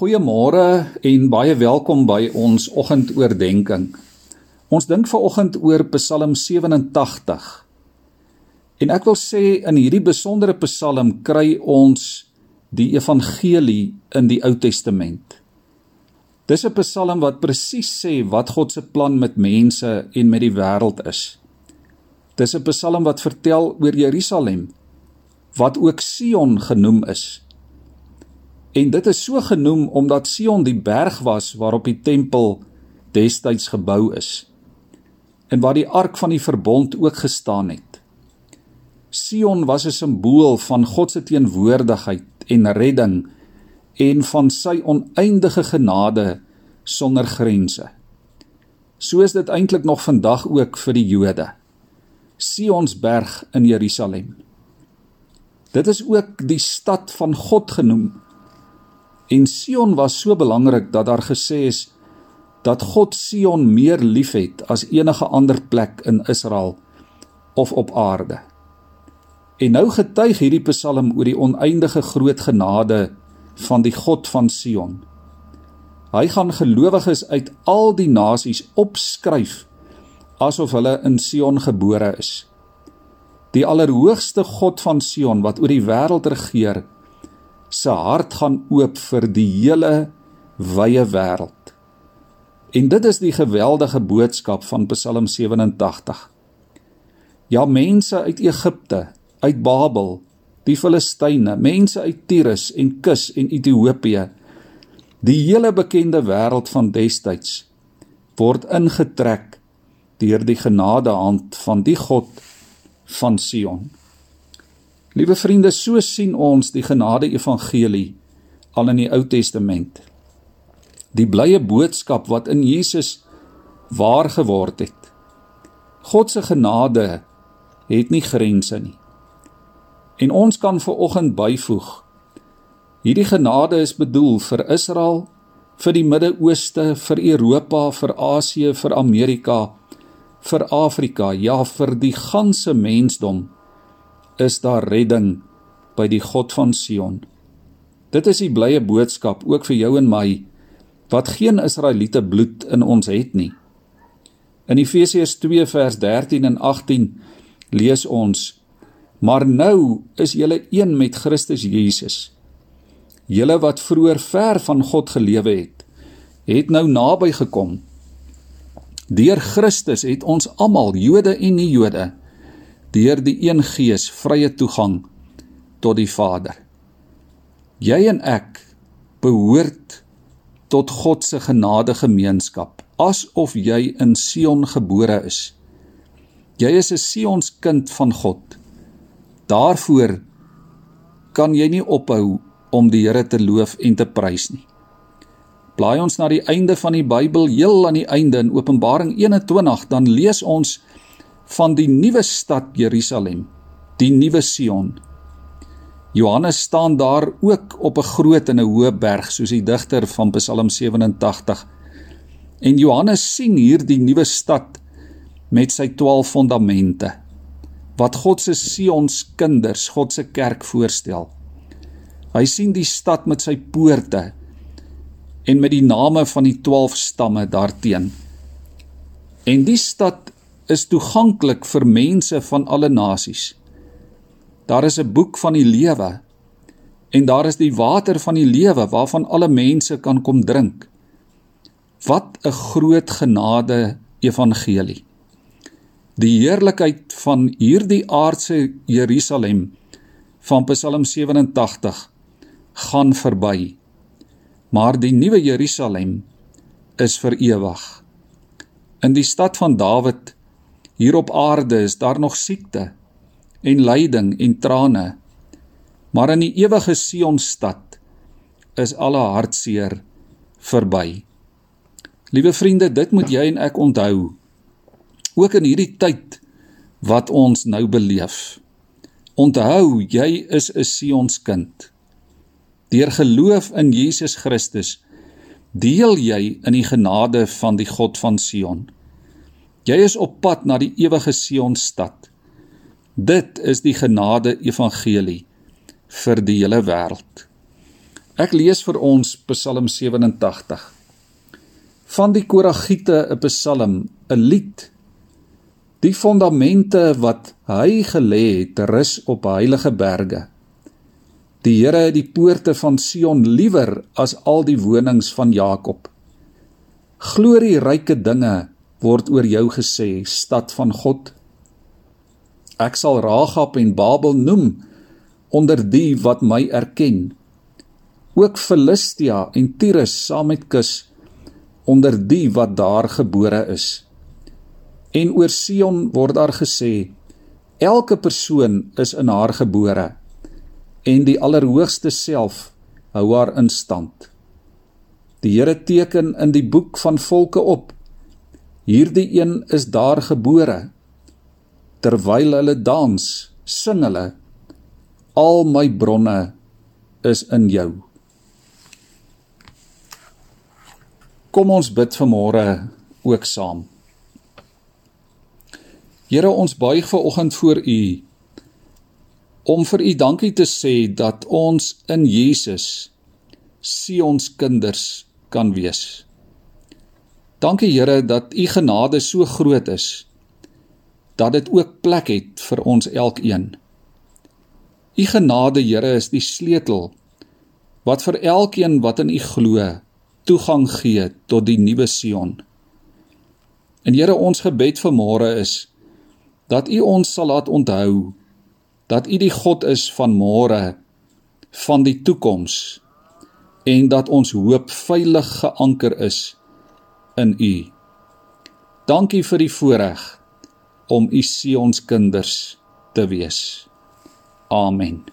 Goeiemôre en baie welkom by ons oggendoordenkings. Ons dink vanoggend oor Psalm 87. En ek wil sê in hierdie besondere Psalm kry ons die evangelie in die Ou Testament. Dis 'n Psalm wat presies sê wat God se plan met mense en met die wêreld is. Dis 'n Psalm wat vertel oor Jerusalem wat ook Sion genoem is. En dit is so genoem omdat Sion die berg was waarop die tempel destyds gebou is en waar die ark van die verbond ook gestaan het. Sion was 'n simbool van God se teenwoordigheid en redding en van sy oneindige genade sonder grense. So is dit eintlik nog vandag ook vir die Jode. Sionsberg in Jerusalem. Dit is ook die stad van God genoem En Sion was so belangrik dat daar gesê is dat God Sion meer liefhet as enige ander plek in Israel of op aarde. En nou getuig hierdie Psalm oor die oneindige groot genade van die God van Sion. Hy gaan gelowiges uit al die nasies opskryf asof hulle in Sion gebore is. Die allerhoogste God van Sion wat oor die wêreld regeer, se hart gaan oop vir die hele wye wêreld. En dit is die geweldige boodskap van Psalm 87. Ja, mense uit Egipte, uit Babel, die Filistyne, mense uit Tyrus en Kus en Ethiopië, die hele bekende wêreld van destyds word ingetrek deur die genadehand van die God van Sion. Liewe vriende, so sien ons die genade evangelie al in die Ou Testament. Die blye boodskap wat in Jesus waar geword het. God se genade het nie grense nie. En ons kan ver oggend byvoeg. Hierdie genade is bedoel vir Israel, vir die Midde-Ooste, vir Europa, vir Asië, vir Amerika, vir Afrika, ja vir die ganse mensdom is daar redding by die God van Sion. Dit is die blye boodskap ook vir jou en my wat geen Israeliete bloed in ons het nie. In Efesiërs 2 vers 13 en 18 lees ons: Maar nou is julle een met Christus Jesus. Julle wat vroeër ver van God gelewe het, het nou naby gekom. Deur Christus het ons almal, Jode en nie-Jode, deur die een Gees vrye toegang tot die Vader. Jy en ek behoort tot God se genade gemeenskap asof jy in Sion gebore is. Jy is 'n Sions kind van God. Daarvoor kan jy nie ophou om die Here te loof en te prys nie. Blaai ons na die einde van die Bybel, heel aan die einde in Openbaring 21, dan lees ons van die nuwe stad Jerusalem, die nuwe Sion. Johannes staan daar ook op 'n groot en 'n hoë berg soos die digter van Psalm 87. En Johannes sien hier die nuwe stad met sy 12 fondamente wat God se Sions kinders, God se kerk voorstel. Hy sien die stad met sy poorte en met die name van die 12 stamme daarteen. En die stad is toeganklik vir mense van alle nasies. Daar is 'n boek van die lewe en daar is die water van die lewe waarvan alle mense kan kom drink. Wat 'n groot genade evangelie. Die heerlikheid van hierdie aardse Jerusalem van Psalm 87 gaan verby. Maar die nuwe Jerusalem is vir ewig. In die stad van Dawid Hier op aarde is daar nog siekte en lyding en trane. Maar in die ewige Sionstad is alle hartseer verby. Liewe vriende, dit moet jy en ek onthou. Ook in hierdie tyd wat ons nou beleef. Onthou, jy is 'n Sionskind. Deur geloof in Jesus Christus deel jy in die genade van die God van Sion. Jy is op pad na die ewige Sionstad. Dit is die genade evangelie vir die hele wêreld. Ek lees vir ons Psalm 87. Van die Koragiete 'n Psalm, 'n lied. Die fondamente wat hy gelê het, rus op heilige berge. Die Here het die poorte van Sion liewer as al die wonings van Jakob. Glorieryke dinge word oor jou gesê, stad van God. Ek sal Ragab en Babel noem onder die wat my erken. Ook Filistia en Tyrus saam met Kus onder die wat daar gebore is. En oor Sion word daar gesê: Elke persoon is in haar gebore en die Allerhoogste self hou haar in stand. Die Here teken in die boek van volke op. Hierdie een is daar gebore. Terwyl hulle dans, sing hulle: Al my bronne is in jou. Kom ons bid vanmôre ook saam. Here, ons buig ver oggend voor U om vir u dankie te sê dat ons in Jesus Sion se kinders kan wees. Dankie Here dat u genade so groot is dat dit ook plek het vir ons elkeen. U genade Here is die sleutel wat vir elkeen wat in u glo toegang gee tot die nuwe Sion. En Here ons gebed vir môre is dat u ons sal laat onthou dat U die God is van môre, van die toekoms en dat ons hoop veilig geanker is in U. Dankie vir die voorreg om U Sion se kinders te wees. Amen.